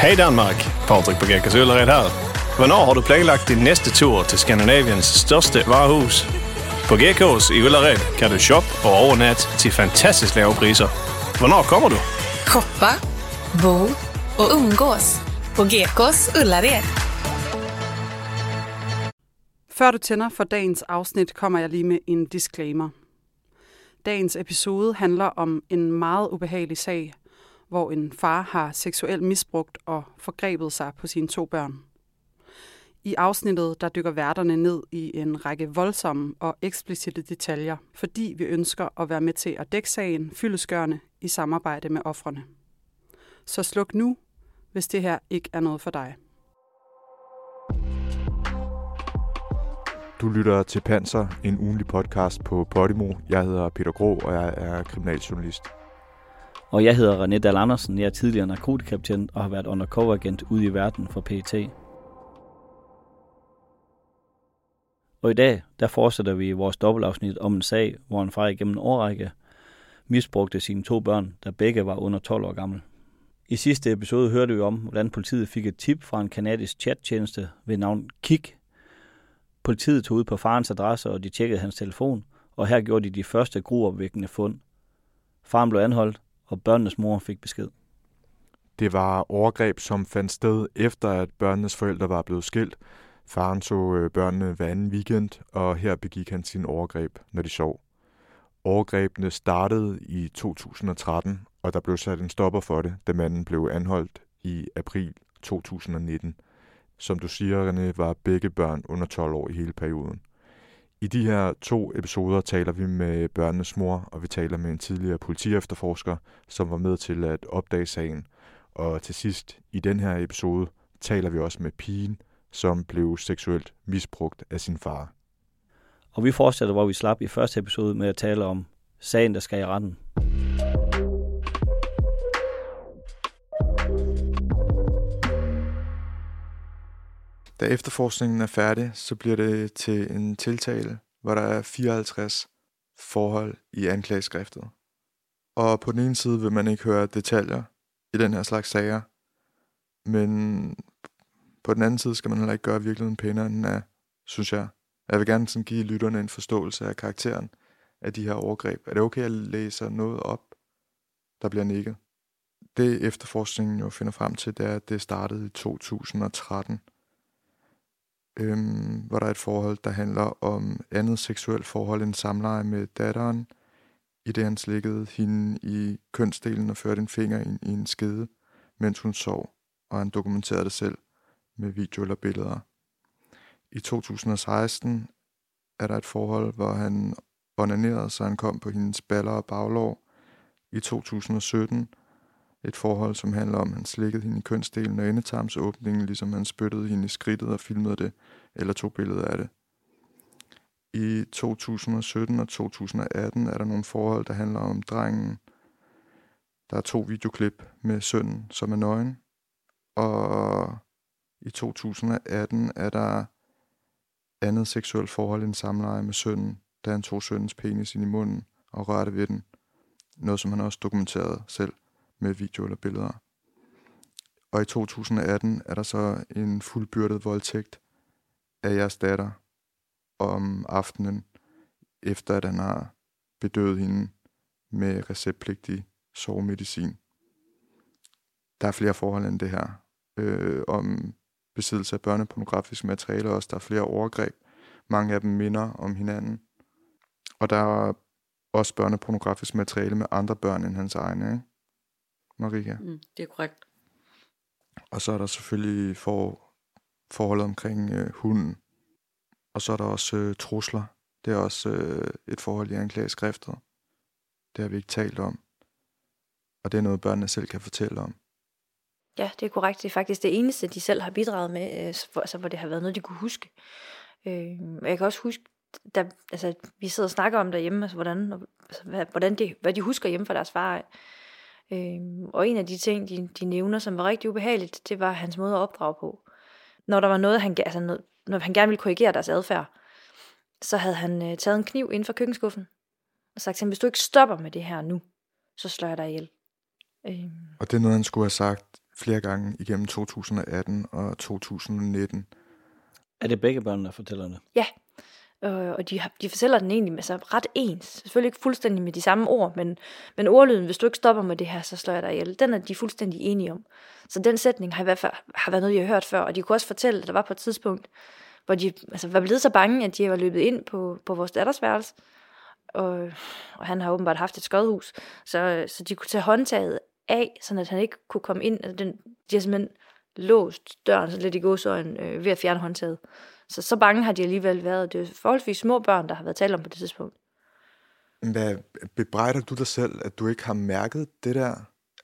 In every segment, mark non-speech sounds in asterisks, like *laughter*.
Hej Danmark, Patrik på Gekkas Ullared her. Hvornår har du planlagt din næste tur til Skandinaviens største varehus? På Gekås i Ullared kan du shoppe og overnatte til fantastisk lave priser. Hvornår kommer du? Shoppa, bo och umgås på Gekås Ullared. Før du tænder for dagens afsnit, kommer jeg lige med en disclaimer. Dagens episode handler om en meget ubehagelig sag, hvor en far har seksuelt misbrugt og forgrebet sig på sine to børn. I afsnittet der dykker værterne ned i en række voldsomme og eksplicite detaljer, fordi vi ønsker at være med til at dække sagen fyldeskørende i samarbejde med offrene. Så sluk nu, hvis det her ikke er noget for dig. Du lytter til Panser, en ugenlig podcast på Podimo. Jeg hedder Peter Gro, og jeg er kriminaljournalist. Og jeg hedder René Dahl Andersen. Jeg er tidligere narkotikaptjent og har været undercover-agent ude i verden for PET. Og i dag, der fortsætter vi vores dobbeltafsnit om en sag, hvor en far igennem en årrække misbrugte sine to børn, der begge var under 12 år gammel. I sidste episode hørte vi om, hvordan politiet fik et tip fra en kanadisk chattjeneste ved navn Kik. Politiet tog ud på farens adresse, og de tjekkede hans telefon, og her gjorde de de første gruopvækkende fund. Faren blev anholdt, og børnenes mor fik besked. Det var overgreb, som fandt sted efter, at børnenes forældre var blevet skilt. Faren så øh, børnene hver anden weekend, og her begik han sin overgreb, når de sov. Overgrebene startede i 2013, og der blev sat en stopper for det, da manden blev anholdt i april 2019. Som du siger, René, var begge børn under 12 år i hele perioden. I de her to episoder taler vi med børnenes mor, og vi taler med en tidligere politiefterforsker, som var med til at opdage sagen. Og til sidst i den her episode taler vi også med pigen, som blev seksuelt misbrugt af sin far. Og vi fortsætter, hvor vi slap i første episode med at tale om sagen, der skal i retten. Da efterforskningen er færdig, så bliver det til en tiltale, hvor der er 54 forhold i anklageskriftet. Og på den ene side vil man ikke høre detaljer i den her slags sager, men på den anden side skal man heller ikke gøre virkeligheden pænere, end den er, synes jeg. Jeg vil gerne sådan give lytterne en forståelse af karakteren af de her overgreb. Er det okay at læse noget op, der bliver nikket? Det efterforskningen jo finder frem til, det er, at det startede i 2013, øhm, hvor der er et forhold, der handler om andet seksuelt forhold end samleje med datteren, i det han slikkede hende i kønsdelen og førte en finger ind i en skede, mens hun sov, og han dokumenterede det selv med video eller billeder. I 2016 er der et forhold, hvor han onanerede, så han kom på hendes baller og baglår. I 2017 et forhold, som handler om, at han slikkede hende i kønsdelen og endetarmsåbningen, ligesom han spyttede hende i skridtet og filmede det, eller tog billeder af det. I 2017 og 2018 er der nogle forhold, der handler om drengen. Der er to videoklip med sønnen, som er nøgen. Og i 2018 er der andet seksuelt forhold end samleje med sønnen, da han tog sønnens penis ind i munden og rørte ved den. Noget, som han også dokumenterede selv med video eller billeder. Og i 2018 er der så en fuldbyrdet voldtægt af jeres datter om aftenen, efter at han har bedøvet hende med receptpligtig sovemedicin. Der er flere forhold end det her. Øh, om besiddelse af børnepornografisk materiale også. Der er flere overgreb. Mange af dem minder om hinanden. Og der er også børnepornografisk materiale med andre børn end hans egne, ikke? Marika? Mm, det er korrekt. Og så er der selvfølgelig for, forholdet omkring øh, hunden. Og så er der også øh, trusler. Det er også øh, et forhold i anklageskriftet. Det har vi ikke talt om. Og det er noget, børnene selv kan fortælle om. Ja, det er korrekt. Det er faktisk det eneste, de selv har bidraget med, øh, hvor, altså, hvor det har været noget, de kunne huske. Øh, jeg kan også huske, da, altså, vi sidder og snakker om derhjemme, altså, hvordan, altså, hvad, hvordan de, hvad de husker hjemme fra deres far. Øh, og en af de ting, de, de nævner, som var rigtig ubehageligt, det var hans måde at opdrage på. Når der var noget, han, altså noget, når han gerne ville korrigere deres adfærd, så havde han øh, taget en kniv inden for køkkenskuffen, og sagt til ham, hvis du ikke stopper med det her nu, så slår jeg dig ihjel. Øh, Og det er noget, han skulle have sagt flere gange igennem 2018 og 2019. Er det begge børn, der fortæller det? Ja, øh, og de, har, de fortæller den egentlig med sig ret ens. Selvfølgelig ikke fuldstændig med de samme ord, men, men ordlyden, hvis du ikke stopper med det her, så slår jeg dig ihjel. Den er de fuldstændig enige om. Så den sætning har i hvert fald har været noget, jeg har hørt før, og de kunne også fortælle, at der var på et tidspunkt, hvor de altså, var blevet så bange, at de var løbet ind på, på vores dattersværelse, og, og han har åbenbart haft et skodhus, så, så de kunne tage håndtaget af, så han ikke kunne komme ind. Altså, den, de har simpelthen låst døren så lidt i godsøjen øh, ved at fjerne håndtaget. Så så bange har de alligevel været. Det er forholdsvis små børn, der har været talt om på det tidspunkt. Hvad bebrejder du dig selv, at du ikke har mærket det der?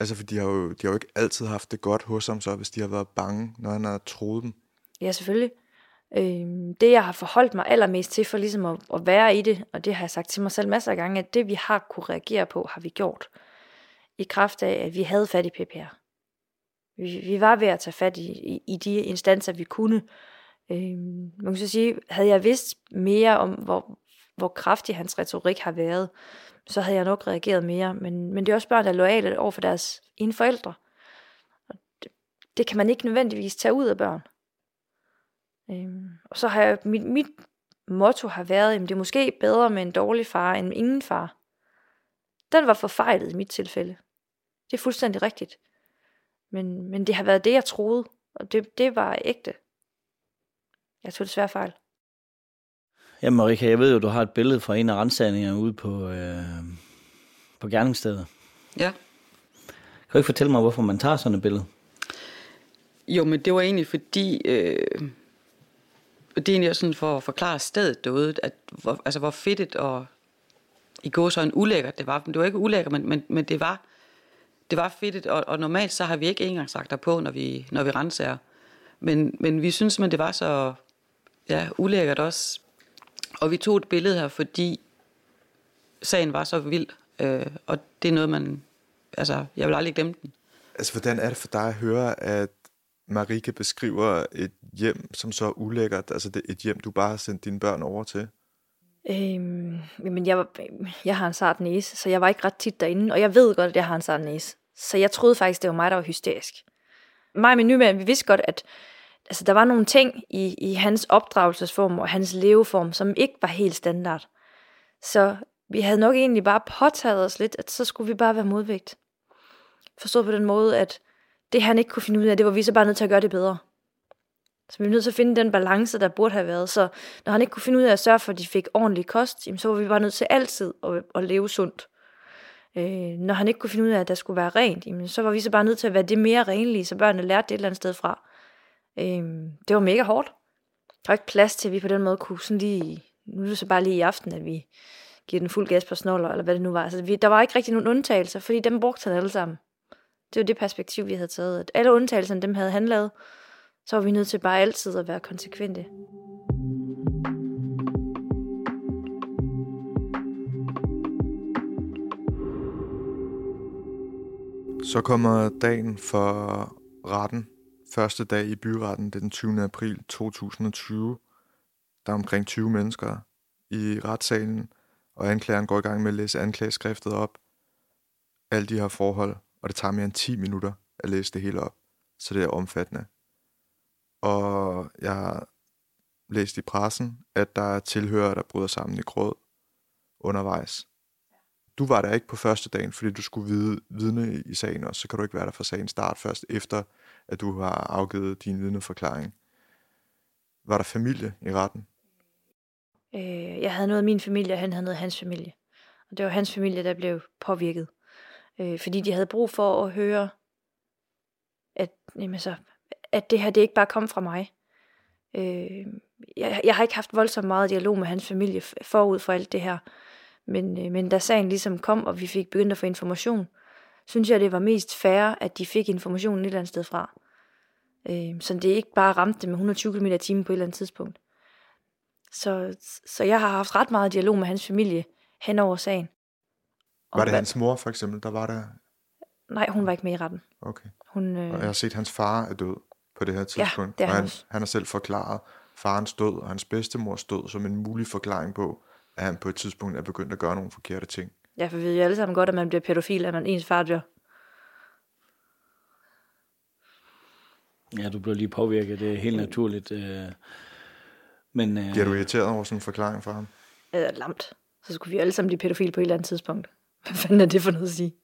Altså, for de har, jo, de har jo ikke altid haft det godt hos ham, så hvis de har været bange, når han har troet dem. Ja, selvfølgelig. Øh, det, jeg har forholdt mig allermest til for ligesom at, at være i det, og det har jeg sagt til mig selv masser af gange, at det, vi har kunne reagere på, har vi gjort. I kraft af, at vi havde fat i PPR. Vi, vi var ved at tage fat i, i, i de instanser, vi kunne. Øh, Øhm, man kan så sige, havde jeg vidst mere om, hvor, hvor kraftig hans retorik har været, så havde jeg nok reageret mere. Men, men det er også børn, der er lojale over for deres ene forældre. Og det, det kan man ikke nødvendigvis tage ud af børn. Øhm, og så har jeg, mit, mit motto har været, at det er måske bedre med en dårlig far end ingen far. Den var forfejlet i mit tilfælde. Det er fuldstændig rigtigt. Men, men det har været det, jeg troede, og det, det var ægte. Jeg tog desværre fejl. Ja, Marika, jeg ved jo, du har et billede fra en af rensagningerne ude på, øh, på gerningsstedet. Ja. Kan du ikke fortælle mig, hvorfor man tager sådan et billede? Jo, men det var egentlig fordi, øh, det er egentlig sådan for at forklare stedet derude, at hvor, altså hvor fedtet og i går så en ulækkert det var. Det var ikke ulækkert, men, men, men det var det var fedtet, og, og normalt så har vi ikke engang sagt på, når vi, når vi renser. Men, men vi synes, men det var så ja, ulækkert også. Og vi tog et billede her, fordi sagen var så vild, øh, og det er noget, man... Altså, jeg vil aldrig glemme den. Altså, hvordan er det for dig at høre, at Marike beskriver et hjem, som så er ulækkert, altså det, et hjem, du bare har sendt dine børn over til? Øhm, men jeg, jeg har en sart næse, så jeg var ikke ret tit derinde, og jeg ved godt, at jeg har en sart næse. Så jeg troede faktisk, det var mig, der var hysterisk. Mig og min nymand, vi vidste godt, at altså, der var nogle ting i, i hans opdragelsesform og hans leveform, som ikke var helt standard. Så vi havde nok egentlig bare påtaget os lidt, at så skulle vi bare være modvægt. Forstået på den måde, at det han ikke kunne finde ud af, det var vi så bare nødt til at gøre det bedre. Så vi er nødt til at finde den balance, der burde have været. Så når han ikke kunne finde ud af at sørge for, at de fik ordentlig kost, jamen, så var vi bare nødt til altid at, at leve sundt. Øh, når han ikke kunne finde ud af, at der skulle være rent, jamen, så var vi så bare nødt til at være det mere renlige, så børnene lærte det et eller andet sted fra. Øh, det var mega hårdt. Der var ikke plads til, at vi på den måde kunne sådan lige... Nu er det så bare lige i aften, at vi giver den fuld gas på snoller, eller hvad det nu var. Altså, vi, der var ikke rigtig nogen undtagelser, fordi dem brugte han alle sammen. Det var det perspektiv, vi havde taget. At alle undtagelserne, dem havde han lavet, så var vi nødt til bare altid at være konsekvente. Så kommer dagen for retten. Første dag i byretten, det er den 20. april 2020. Der er omkring 20 mennesker i retssalen, og anklageren går i gang med at læse anklageskriftet op. Alle de her forhold, og det tager mere end 10 minutter at læse det hele op, så det er omfattende. Og jeg har læst i pressen, at der er tilhører, der bryder sammen i gråd undervejs. Du var der ikke på første dagen, fordi du skulle vide, vidne i sagen også, så kan du ikke være der for sagen start først efter, at du har afgivet din vidneforklaring. Var der familie i retten? Øh, jeg havde noget af min familie, og han havde noget af hans familie. Og det var hans familie, der blev påvirket. Øh, fordi de havde brug for at høre, at, jamen så, at det her det ikke bare kom fra mig. Øh, jeg, jeg har ikke haft voldsomt meget dialog med hans familie forud for alt det her. Men, øh, men da sagen ligesom kom, og vi fik begyndt at få information, synes jeg, det var mest fair, at de fik informationen et eller andet sted fra. Øh, så det ikke bare ramte dem med 120 km i timen på et eller andet tidspunkt. Så, så jeg har haft ret meget dialog med hans familie hen over sagen. Var det hans mor for eksempel, der var der? Nej, hun var ikke med i retten. Okay. Hun, øh... Og jeg har set, at hans far er død på det her tidspunkt. Ja, det er og han, også. han har selv forklaret farens død og hans bedstemors død som en mulig forklaring på, at han på et tidspunkt er begyndt at gøre nogle forkerte ting. Ja, for vi ved jo alle sammen godt, at man bliver pædofil, at man ens far dør. Ja, du blev lige påvirket. Det er helt naturligt. Øh, men, øh, Bliver du irriteret over sådan en forklaring fra ham? Eller lamt. Så skulle vi alle sammen blive pædofile på et eller andet tidspunkt. Hvad fanden er det for noget at sige?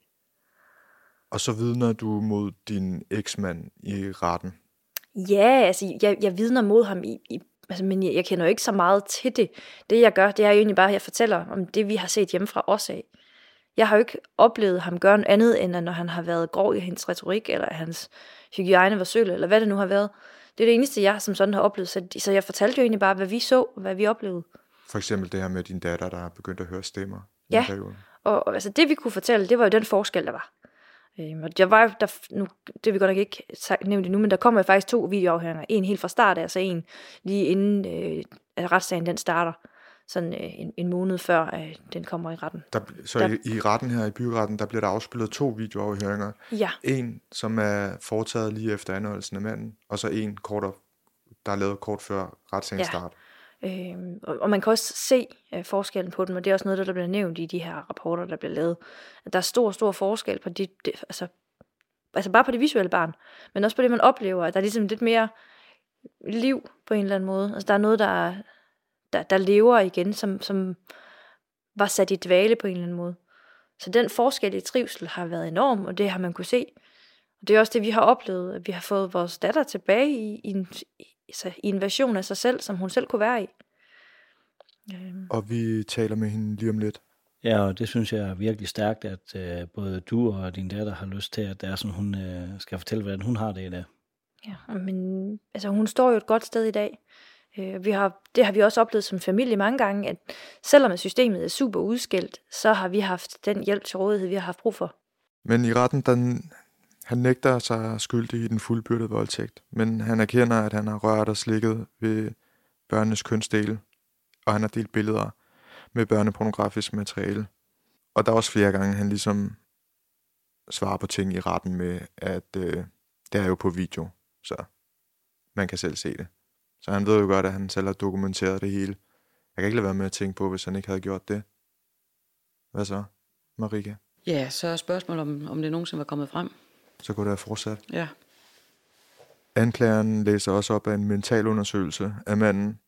Og så vidner du mod din eksmand i retten. Ja, altså, jeg, jeg vidner mod ham, i, i, altså, men jeg, jeg kender jo ikke så meget til det. Det, jeg gør, det er jo egentlig bare, at jeg fortæller om det, vi har set hjemme fra os af. Jeg har jo ikke oplevet ham gøre noget andet, end at når han har været grov i hans retorik, eller hans hygiejne var søl, eller hvad det nu har været. Det er det eneste, jeg som sådan har oplevet. Så, så jeg fortalte jo egentlig bare, hvad vi så, hvad vi oplevede. For eksempel det her med din datter, der har begyndt at høre stemmer. Ja. Og, og altså, det vi kunne fortælle, det var jo den forskel, der var. Øhm, og der var jo, der, nu, det vi godt nok ikke nævnt endnu, men der kommer jo faktisk to videoafhøringer. En helt fra start af, og så en lige inden øh, retssagen den starter. Sådan øh, en, en måned før øh, den kommer i retten. Der, så Der- i, i retten her, i byretten, der bliver der afspillet to videoafhøringer. Ja, En, som er foretaget lige efter anholdelsen af manden, og så en, kort op, der er lavet kort før retssagen Ja. start. Øhm, og, og man kan også se øh, forskellen på dem, og det er også noget, der bliver nævnt i de her rapporter, der bliver lavet. At der er stor, stor forskel på de, det, altså, altså bare på det visuelle barn, men også på det, man oplever, at der er ligesom lidt mere liv på en eller anden måde. Altså der er noget, der, er- der, der lever igen, som, som var sat i dvale på en eller anden måde. Så den forskel i trivsel har været enorm, og det har man kunne se. Og det er også det, vi har oplevet, at vi har fået vores datter tilbage i, i, en, i, altså, i en version af sig selv, som hun selv kunne være i. Øhm, Og vi taler med hende lige om lidt. Ja, og det synes jeg er virkelig stærkt, at øh, både du og din datter har lyst til, at det er sådan, hun øh, skal fortælle, hvordan hun har det i dag. Ja, men altså, hun står jo et godt sted i dag. Øh, vi har, det har vi også oplevet som familie mange gange, at selvom systemet er super udskilt, så har vi haft den hjælp til rådighed, vi har haft brug for. Men i retten, den, han nægter sig skyldig i den fuldbyrdede voldtægt, men han erkender, at han har rørt og slikket ved børnenes kønsdele, og han har delt billeder med børnepornografisk materiale. Og der er også flere gange, han ligesom svarer på ting i retten med, at øh, det er jo på video, så man kan selv se det. Så han ved jo godt, at han selv har dokumenteret det hele. Jeg kan ikke lade være med at tænke på, hvis han ikke havde gjort det. Hvad så, Marika? Ja, så er spørgsmålet, om, om det nogensinde var kommet frem. Så kunne det have fortsat. Ja. Anklageren læser også op af en mentalundersøgelse af manden,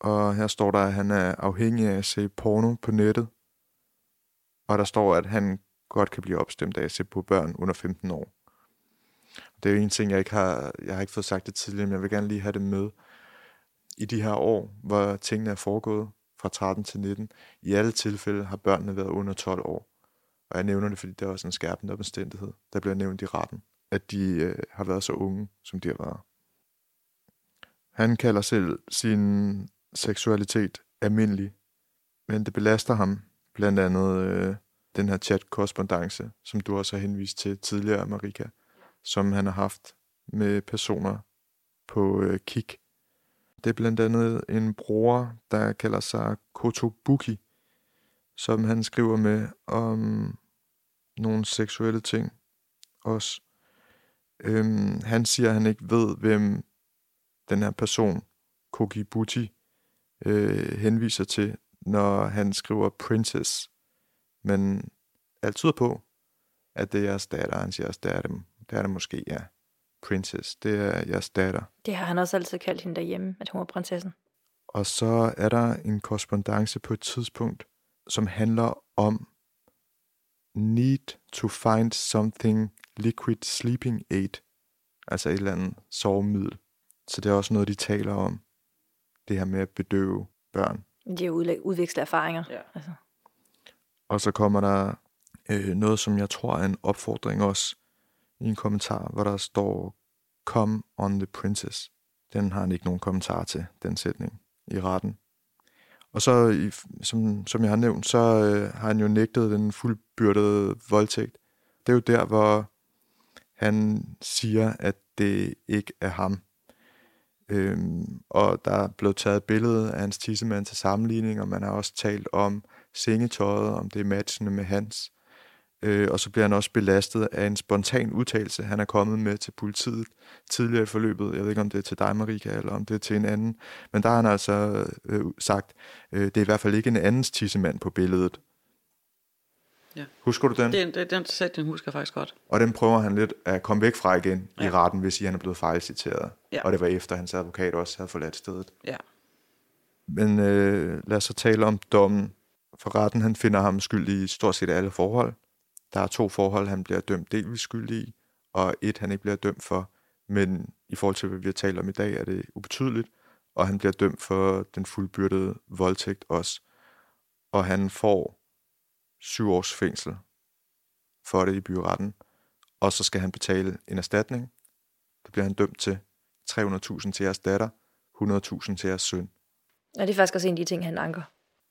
og her står der, at han er afhængig af at se porno på nettet. Og der står, at han godt kan blive opstemt af at se på børn under 15 år. Det er jo en ting, jeg ikke har, jeg har ikke fået sagt det tidligere, men jeg vil gerne lige have det med. I de her år, hvor tingene er foregået fra 13 til 19, i alle tilfælde har børnene været under 12 år. Og jeg nævner det, fordi det er også en skærpende omstændighed, der bliver nævnt i retten at de øh, har været så unge, som de har været. Han kalder selv sin seksualitet almindelig, men det belaster ham blandt andet øh, den her chat-korrespondence, som du også har henvist til tidligere, Marika, som han har haft med personer på øh, Kik. Det er blandt andet en bror, der kalder sig Kotobuki, som han skriver med om nogle seksuelle ting også. Øhm, han siger, at han ikke ved, hvem den her person, Kokibuti, øh, henviser til, når han skriver princess. Men alt tyder på, at det er jeres datter. Han siger også, det er det, det, er det måske, ja. Princess, det er jeres datter. Det har han også altid kaldt hende derhjemme, at hun var prinsessen. Og så er der en korrespondence på et tidspunkt, som handler om need to find something liquid sleeping aid, altså et eller andet sovemiddel. Så det er også noget, de taler om, det her med at bedøve børn. De har udlæ- udvekslet erfaringer. Ja. Altså. Og så kommer der øh, noget, som jeg tror er en opfordring også, i en kommentar, hvor der står, come on the princess. Den har han ikke nogen kommentar til, den sætning, i retten. Og så, som, som jeg har nævnt, så øh, har han jo nægtet den fuldbyrdede voldtægt. Det er jo der, hvor han siger, at det ikke er ham. Øhm, og der er blevet taget et billede af hans tissemand til sammenligning, og man har også talt om sengetøjet, om det er matchende med hans. Øh, og så bliver han også belastet af en spontan udtalelse, han er kommet med til politiet tidligere i forløbet. Jeg ved ikke, om det er til dig, Marika, eller om det er til en anden. Men der har han altså øh, sagt, øh, det er i hvert fald ikke en andens tissemand på billedet. Ja. Husker du den? Den, den, den sætning husker jeg faktisk godt. Og den prøver han lidt at komme væk fra igen ja. i retten, hvis han er blevet fejlciteret. Ja. Og det var efter, hans advokat også havde forladt stedet. Ja. Men øh, lad os så tale om dommen. For retten han finder ham skyldig i stort set alle forhold. Der er to forhold, han bliver dømt delvis skyldig i, og et, han ikke bliver dømt for. Men i forhold til, hvad vi har talt om i dag, er det ubetydeligt. Og han bliver dømt for den fuldbyrdede voldtægt også. Og han får syv års fængsel for det i byretten. Og så skal han betale en erstatning. Det bliver han dømt til 300.000 til jeres datter, 100.000 til jeres søn. Og det er faktisk også en af de ting, han anker.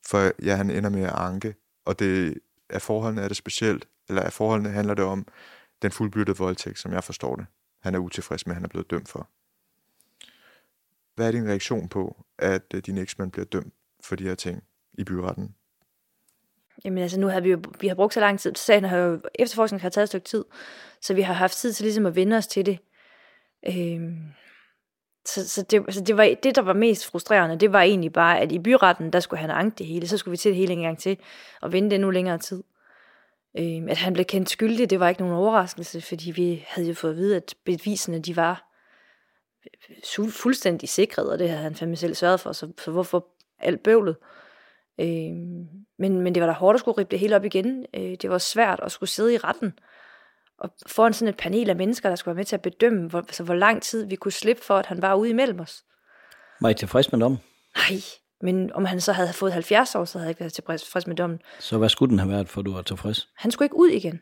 For ja, han ender med at anke, og det af forholdene er det specielt, eller af forholdene handler det om den fuldbyrdede voldtægt, som jeg forstår det. Han er utilfreds med, at han er blevet dømt for. Hvad er din reaktion på, at øh, din eksmand bliver dømt for de her ting i byretten? Jamen altså, nu har vi jo vi har brugt så lang tid. Sagen har jo, efterforskningen har taget et stykke tid, så vi har haft tid til ligesom at vende os til det. Øhm, så, så, det, så det, var, det, der var mest frustrerende, det var egentlig bare, at i byretten, der skulle han anke det hele, så skulle vi til det hele en gang til, og vente endnu længere tid. Øhm, at han blev kendt skyldig, det var ikke nogen overraskelse, fordi vi havde jo fået at vide, at beviserne, de var fuldstændig sikret, og det havde han fandme selv sørget for, så, så hvorfor alt bøvlet? Øhm, men, men det var da hårdt at skulle rippe det hele op igen. Øh, det var svært at skulle sidde i retten og foran sådan et panel af mennesker, der skulle være med til at bedømme, hvor, altså, hvor lang tid vi kunne slippe for, at han var ude imellem os. Var I tilfreds med dommen? Nej, men om han så havde fået 70 år, så havde jeg ikke været tilfreds med dommen. Så hvad skulle den have været, for du var tilfreds? Han skulle ikke ud igen.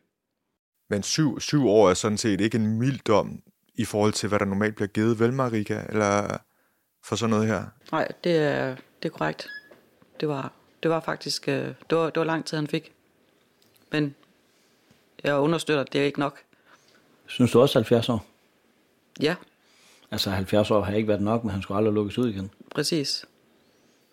Men syv, syv år er sådan set ikke en mild dom i forhold til, hvad der normalt bliver givet, vel Marika? Eller for sådan noget her? Nej, det er, det er korrekt. Det var, det var faktisk, øh, det var, det var lang tid, han fik. Men jeg understøtter, det er ikke nok. Synes du også 70 år? Ja, Altså 70 år har ikke været nok, men han skulle aldrig lukkes ud igen. præcis.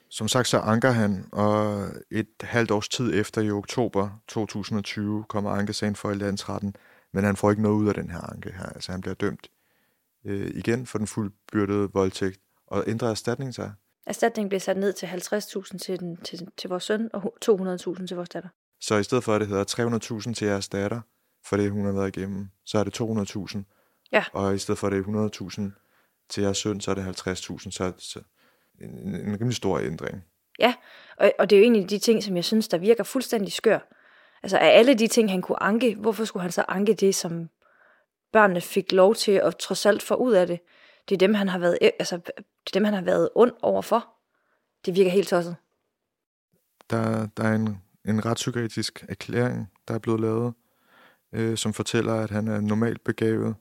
Som sagt, så anker han, og et halvt års tid efter i oktober 2020 kommer ankesagen for i landsretten, men han får ikke noget ud af den her anke her. Altså han bliver dømt øh, igen for den fuldbyrdede voldtægt, og ændrer erstatningen sig. Erstatningen blev sat ned til 50.000 til, den, til, til vores søn, og 200.000 til vores datter. Så i stedet for, at det hedder 300.000 til jeres datter, for det hun har været igennem, så er det 200.000. Ja. Og i stedet for, at det er 100.000 til jeres søn, så er det 50.000. Så, så en, en, en rimelig stor ændring. Ja, og, og det er jo egentlig de ting, som jeg synes, der virker fuldstændig skør. Altså af alle de ting, han kunne anke, hvorfor skulle han så anke det, som børnene fik lov til at trods alt få ud af det? Det er dem, han har været, altså, det er dem, han har været ond overfor. Det virker helt tosset. Der, der er en, en retspsykiatrisk erklæring, der er blevet lavet, øh, som fortæller, at han er normalt begavet,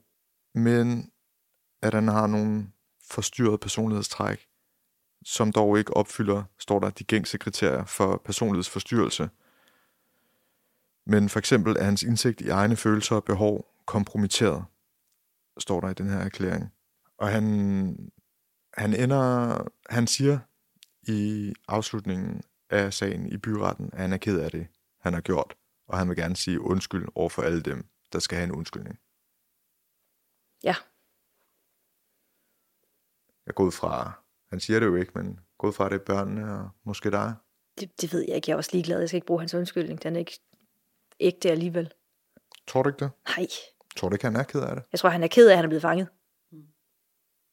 men at han har nogle forstyrrede personlighedstræk, som dog ikke opfylder, står der, de gængse kriterier for personlighedsforstyrrelse. Men for eksempel er hans indsigt i egne følelser og behov kompromitteret, står der i den her erklæring. Og han, han ender, han siger i afslutningen af sagen i byretten, at han er ked af det, han har gjort, og han vil gerne sige undskyld over for alle dem, der skal have en undskyldning. Ja. Jeg går ud fra, han siger det jo ikke, men gå ud fra, det er børnene og måske dig. Det, det ved jeg ikke. Jeg er også ligeglad. Jeg skal ikke bruge hans undskyldning. Den er ikke ægte alligevel. Tror du ikke det? Nej. Tror du ikke, han er ked af det? Jeg tror, han er ked af, at han er blevet fanget.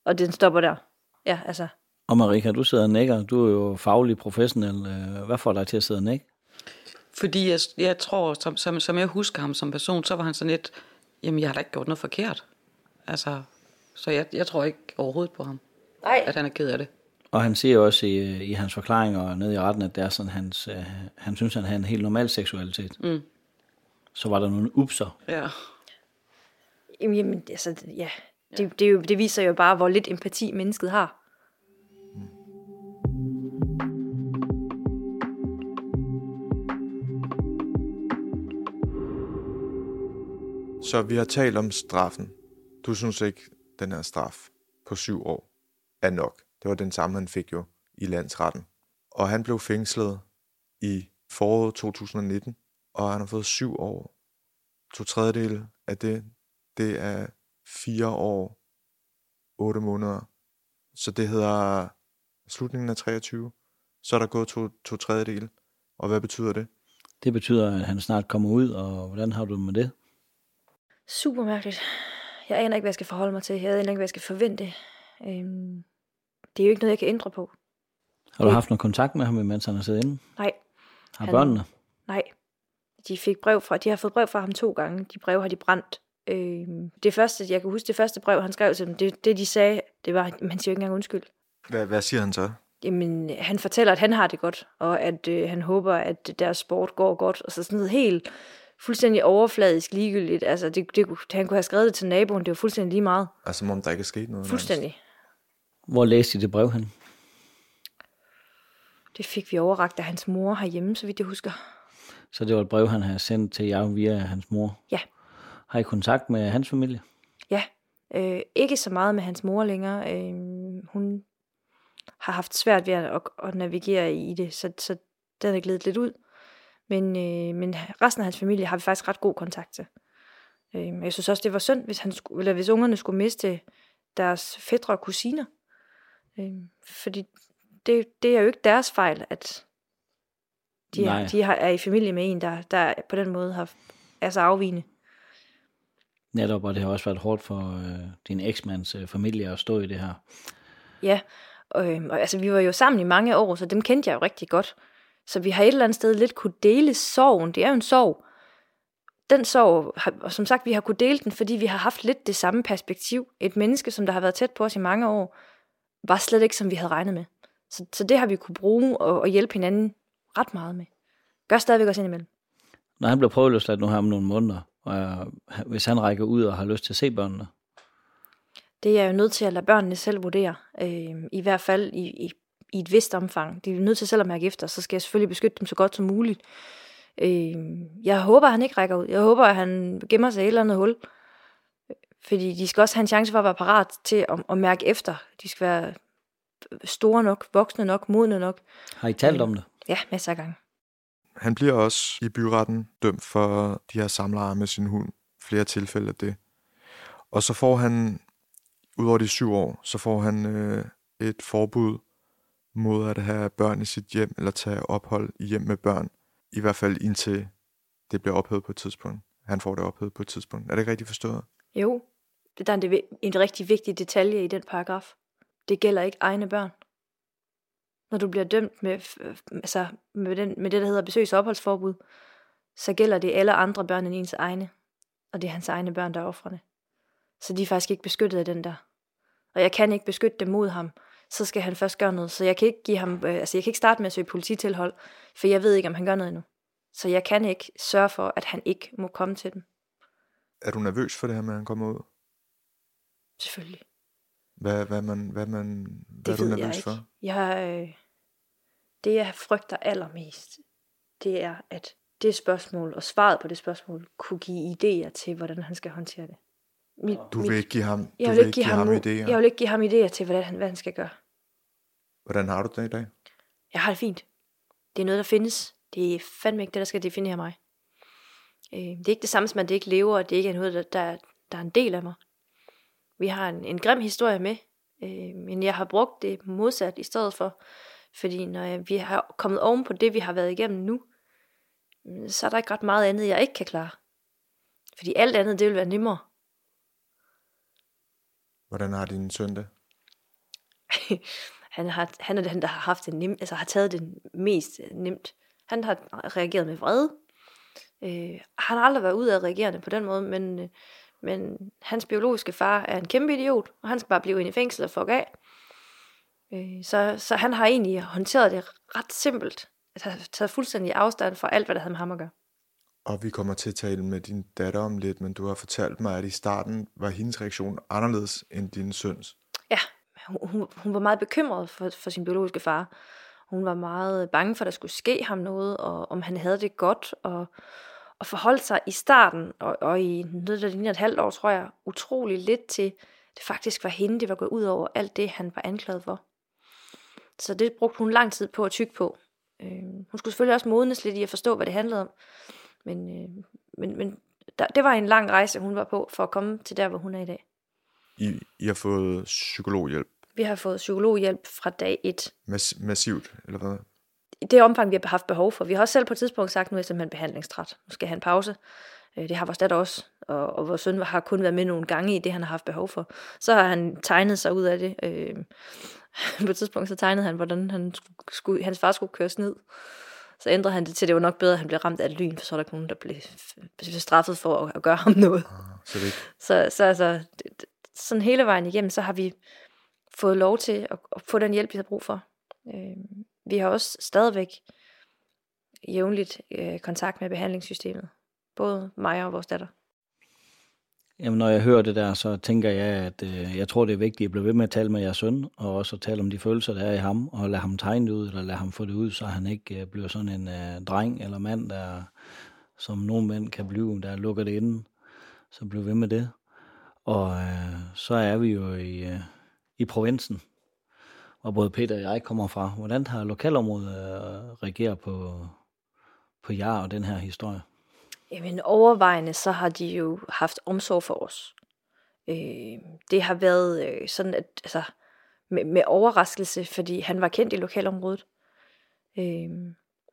Og den stopper der. Ja, altså. Og Marika, du sidder og nikker. Du er jo faglig professionel. Øh, Hvad får dig til at sidde og nikke? Fordi jeg, jeg tror, som, som, som jeg husker ham som person, så var han sådan lidt, jamen jeg har da ikke gjort noget forkert. Altså, så jeg, jeg tror ikke overhovedet på ham, Nej. at han er ked af det. Og han siger også i, i hans forklaringer nede i retten, at det er sådan, hans, øh, han synes, han har en helt normal seksualitet. Mm. Så var der nogle upser. Ja. Jamen, jamen altså, ja. Det, det, jo, det viser jo bare, hvor lidt empati mennesket har. Så vi har talt om straffen. Du synes ikke, den her straf på syv år er nok. Det var den samme, han fik jo i landsretten. Og han blev fængslet i foråret 2019, og han har fået syv år. To tredjedel af det, det er fire år, otte måneder. Så det hedder slutningen af 23. Så er der gået to, to tredjedel. Og hvad betyder det? Det betyder, at han snart kommer ud, og hvordan har du det med det? Super mærkeligt. Jeg aner ikke, hvad jeg skal forholde mig til. Jeg aner ikke, hvad jeg skal forvente. Øhm, det er jo ikke noget, jeg kan ændre på. Har du haft noget kontakt med ham, mens han har siddet inde? Nej. Har Han- børnene? Nej. De fik brev fra, de har fået brev fra ham to gange. De brev har de brændt. Øhm, det første, jeg kan huske, det første brev, han skrev til dem, det, det de sagde, det var, men han siger jo ikke engang undskyld. Hvad, hvad siger han så? Jamen, han fortæller, at han har det godt, og at øh, han håber, at deres sport går godt, og så sådan noget helt fuldstændig overfladisk ligegyldigt. Altså, det, det, han kunne have skrevet det til naboen, det var fuldstændig lige meget. Altså, som om der ikke er sket noget. Fuldstændig. Hvor læste I det brev hen? Det fik vi overragt af hans mor herhjemme, så vidt jeg husker. Så det var et brev, han havde sendt til jer via hans mor? Ja. Har I kontakt med hans familie? Ja, øh, ikke så meget med hans mor længere. Øh, hun har haft svært ved at, at, at navigere i det, så, så den er glædet lidt ud. Men, øh, men resten af hans familie har vi faktisk ret god kontakt til. Øh, jeg synes også, det var synd, hvis, han skulle, eller hvis ungerne skulle miste deres fædre og kusiner. Øh, fordi det, det er jo ikke deres fejl, at de, Nej. er, de har, er i familie med en, der, der på den måde har, er så afvigende. Netop, og det har også været hårdt for øh, din eksmands øh, familie at stå i det her. Ja, og, øhm, og altså, vi var jo sammen i mange år, så dem kendte jeg jo rigtig godt. Så vi har et eller andet sted lidt kunne dele sorgen. Det er jo en sorg. Den sorg, og som sagt, vi har kunne dele den, fordi vi har haft lidt det samme perspektiv. Et menneske, som der har været tæt på os i mange år, var slet ikke, som vi havde regnet med. Så, så det har vi kunne bruge og, og hjælpe hinanden ret meget med. Gør stadigvæk også indimellem. Når han bliver prøveløsladt nu her om nogle måneder, og hvis han rækker ud og har lyst til at se børnene, Det er jeg jo nødt til at lade børnene selv vurdere. Øh, I hvert fald i, i, i et vist omfang. De er nødt til selv at mærke efter, så skal jeg selvfølgelig beskytte dem så godt som muligt. Øh, jeg håber, at han ikke rækker ud. Jeg håber, at han gemmer sig i et eller andet hul. Fordi de skal også have en chance for at være parat til at, at mærke efter. De skal være store nok, voksne nok, modne nok. har I talt om det? Ja, masser af gange. Han bliver også i byretten dømt for de her samlejer med sin hund. Flere tilfælde af det. Og så får han, udover de syv år, så får han øh, et forbud mod at have børn i sit hjem, eller tage ophold i hjem med børn. I hvert fald indtil det bliver ophævet på et tidspunkt. Han får det ophævet på et tidspunkt. Er det ikke rigtigt forstået? Jo, det der er en, en rigtig vigtig detalje i den paragraf. Det gælder ikke egne børn. Når du bliver dømt med, altså med, den, med det, der hedder besøgs- og opholdsforbud, så gælder det alle andre børn end ens egne. Og det er hans egne børn, der er offrene. Så de er faktisk ikke beskyttet af den der. Og jeg kan ikke beskytte dem mod ham. Så skal han først gøre noget. Så jeg kan ikke give ham, øh, altså jeg kan ikke starte med at søge polititilhold, for jeg ved ikke, om han gør noget endnu. Så jeg kan ikke sørge for, at han ikke må komme til dem. Er du nervøs for det her med, at han kommer ud? Selvfølgelig. Hvad, hvad, man, hvad, man, hvad er Det du nervøs jeg ikke. for? Jeg, øh, det, jeg frygter allermest, det er, at det spørgsmål og svaret på det spørgsmål kunne give idéer til, hvordan han skal håndtere det. Mit, Du vil ikke give ham, du jeg vil ikke give ham, no- idéer. Jeg vil ikke give ham idéer til, hvordan han, hvad han skal gøre. Hvordan har du det i dag? Jeg har det fint. Det er noget, der findes. Det er fandme ikke det, der skal definere mig. Øh, det er ikke det samme som, at det ikke lever, og det ikke er noget, der, der, der er en del af mig. Vi har en, en grim historie med, øh, men jeg har brugt det modsat i stedet for. Fordi når jeg, vi har kommet oven på det, vi har været igennem nu, mm, så er der ikke ret meget andet, jeg ikke kan klare. Fordi alt andet, det vil være nemmere. Hvordan har din søn det? *laughs* han, har, han er den, der har haft det nem, altså har taget det mest nemt. Han har reageret med vrede. Øh, han har aldrig været ud på den måde, men, øh, men hans biologiske far er en kæmpe idiot, og han skal bare blive ind i fængsel og fuck af. Øh, så, så han har egentlig håndteret det ret simpelt. Altså, at have taget fuldstændig afstand fra alt, hvad der havde med ham at gøre. Og vi kommer til at tale med din datter om lidt, men du har fortalt mig, at i starten var hendes reaktion anderledes end din søns. Hun, hun, hun var meget bekymret for, for sin biologiske far. Hun var meget bange for, at der skulle ske ham noget, og om han havde det godt, og, og forholdt sig i starten, og, og i noget, der ligner et halvt år, tror jeg, utrolig lidt til, det faktisk var hende, det var gået ud over alt det, han var anklaget for. Så det brugte hun lang tid på at tykke på. Øh, hun skulle selvfølgelig også modnes lidt i at forstå, hvad det handlede om. Men, øh, men, men der, det var en lang rejse, hun var på, for at komme til der, hvor hun er i dag. I, I har fået psykologhjælp Vi har fået psykologhjælp fra dag 1. Mass- massivt, eller hvad? i det omfang, vi har haft behov for. Vi har også selv på et tidspunkt sagt, nu er jeg simpelthen behandlingstræt. Nu skal jeg have en pause. Øh, det har vores datter også, og, og vores søn har kun været med nogle gange i det, han har haft behov for. Så har han tegnet sig ud af det. Øh, *laughs* på et tidspunkt så tegnede han, hvordan han skulle, hans far skulle køres ned. Så ændrede han det til, at det var nok bedre, at han blev ramt af et lyn, for så er der ikke nogen, der blev straffet for at, at gøre ham noget. Ah, så, det... så, så altså, sådan hele vejen igennem, så har vi fået lov til at, at få den hjælp, vi har brug for. Øh, vi har også stadigvæk jævnligt øh, kontakt med behandlingssystemet. Både mig og vores datter. Jamen, når jeg hører det der, så tænker jeg, at øh, jeg tror, det er vigtigt at blive ved med at tale med jeres søn, og også at tale om de følelser, der er i ham, og lade ham tegne det ud, eller lade ham få det ud, så han ikke øh, bliver sådan en øh, dreng eller mand, der, som nogle mænd kan blive, der lukker det inde. Så bliv ved med det. Og øh, så er vi jo i, øh, i provinsen, hvor både Peter og jeg kommer fra. Hvordan har lokalområdet øh, reageret på, på jer og den her historie? Jamen overvejende, så har de jo haft omsorg for os. Øh, det har været øh, sådan, at altså, med, med overraskelse, fordi han var kendt i lokalområdet. Øh,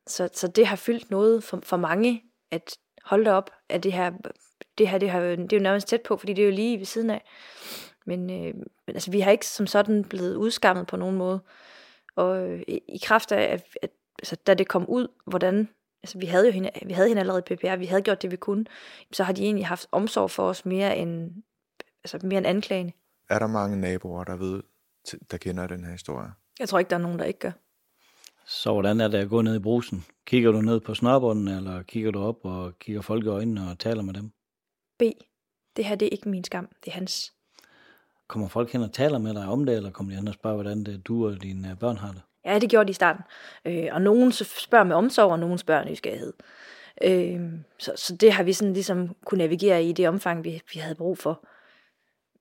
så, så det har fyldt noget for, for mange, at holde op, at det her, det her det, har, det er jo nærmest tæt på, fordi det er jo lige ved siden af. Men, øh, men altså, vi har ikke som sådan blevet udskammet på nogen måde. Og øh, i kraft af, at, at altså, da det kom ud, hvordan altså vi havde jo hende, vi havde hende allerede i PPR, vi havde gjort det, vi kunne, så har de egentlig haft omsorg for os mere end, altså mere end anklagende. Er der mange naboer, der ved, der kender den her historie? Jeg tror ikke, der er nogen, der ikke gør. Så hvordan er det at gå ned i brusen? Kigger du ned på snørbunden, eller kigger du op og kigger folk i øjnene og taler med dem? B. Det her det er ikke min skam, det er hans. Kommer folk hen og taler med dig om det, eller kommer de hen og spørger, hvordan det, du og dine børn har det? Ja, det gjorde de i starten. Øh, og nogen spørger med omsorg, og nogen spørger nysgerrighed. Øh, så, så det har vi sådan ligesom kunne navigere i det omfang, vi, vi havde brug for.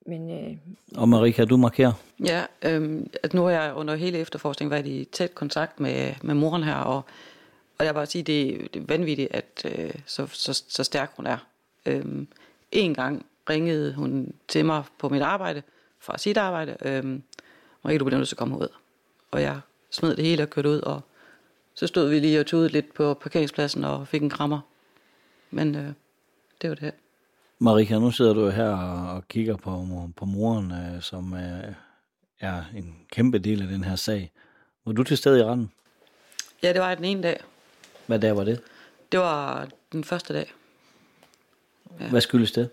Men, øh, og Marika, du markerer? Ja, øh, at nu har jeg under hele efterforskningen været i tæt kontakt med, med moren her, og, og jeg vil bare sige, det, det er vanvittigt, at øh, så, så, så stærk hun er. Øh, en gang ringede hun til mig på mit arbejde, fra sit arbejde, øh, Marika, du bliver nødt til at komme ud. Og jeg smed det hele og kørte ud, og så stod vi lige og tog lidt på parkeringspladsen og fik en krammer. Men øh, det var det. Marika, nu sidder du her og kigger på, på moren, øh, som øh, er en kæmpe del af den her sag. Var du til stede i retten? Ja, det var den ene dag. Hvad dag var det? Det var den første dag. Ja. Hvad skyldes det?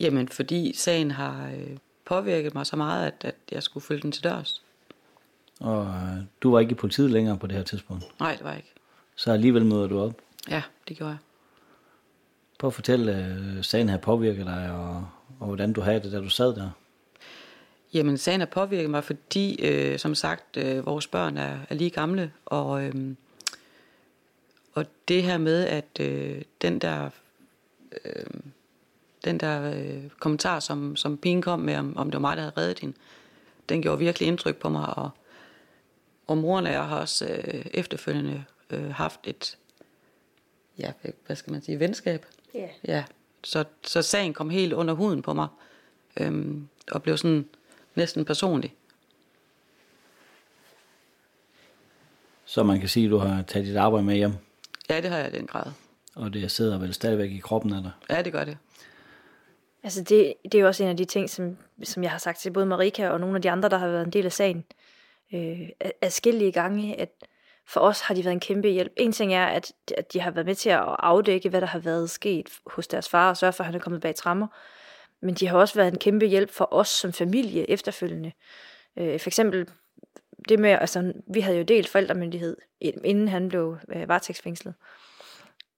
Jamen, fordi sagen har øh, påvirket mig så meget, at, at jeg skulle følge den til dørs. Og øh, du var ikke i politiet længere på det her tidspunkt? Nej, det var ikke. Så alligevel møder du op? Ja, det gjorde jeg. Prøv at fortælle, øh, sagen har påvirket dig, og, og hvordan du havde det, da du sad der. Jamen, sagen har påvirket mig, fordi, øh, som sagt, øh, vores børn er, er lige gamle, og, øh, og det her med, at øh, den der, øh, den der øh, kommentar, som, som pigen kom med, om, om det var mig, der havde reddet hende, den gjorde virkelig indtryk på mig, og, og moren og jeg har også øh, efterfølgende øh, haft et, ja, hvad skal man sige, venskab. Yeah. Ja. Så, så sagen kom helt under huden på mig, øhm, og blev sådan næsten personlig. Så man kan sige, at du har taget dit arbejde med hjem? Ja, det har jeg i den grad. Og det sidder vel stadigvæk i kroppen af dig? Ja, det gør det. Altså det, det er jo også en af de ting, som, som jeg har sagt til både Marika og nogle af de andre, der har været en del af sagen øh, adskillige gange, at for os har de været en kæmpe hjælp. En ting er, at, at de har været med til at afdække, hvad der har været sket hos deres far, og sørge for, at han er kommet bag trammer. Men de har også været en kæmpe hjælp for os som familie efterfølgende. Øh, for eksempel det med, altså vi havde jo delt forældremyndighed, inden han blev øh, varetægtsfængslet. Øh,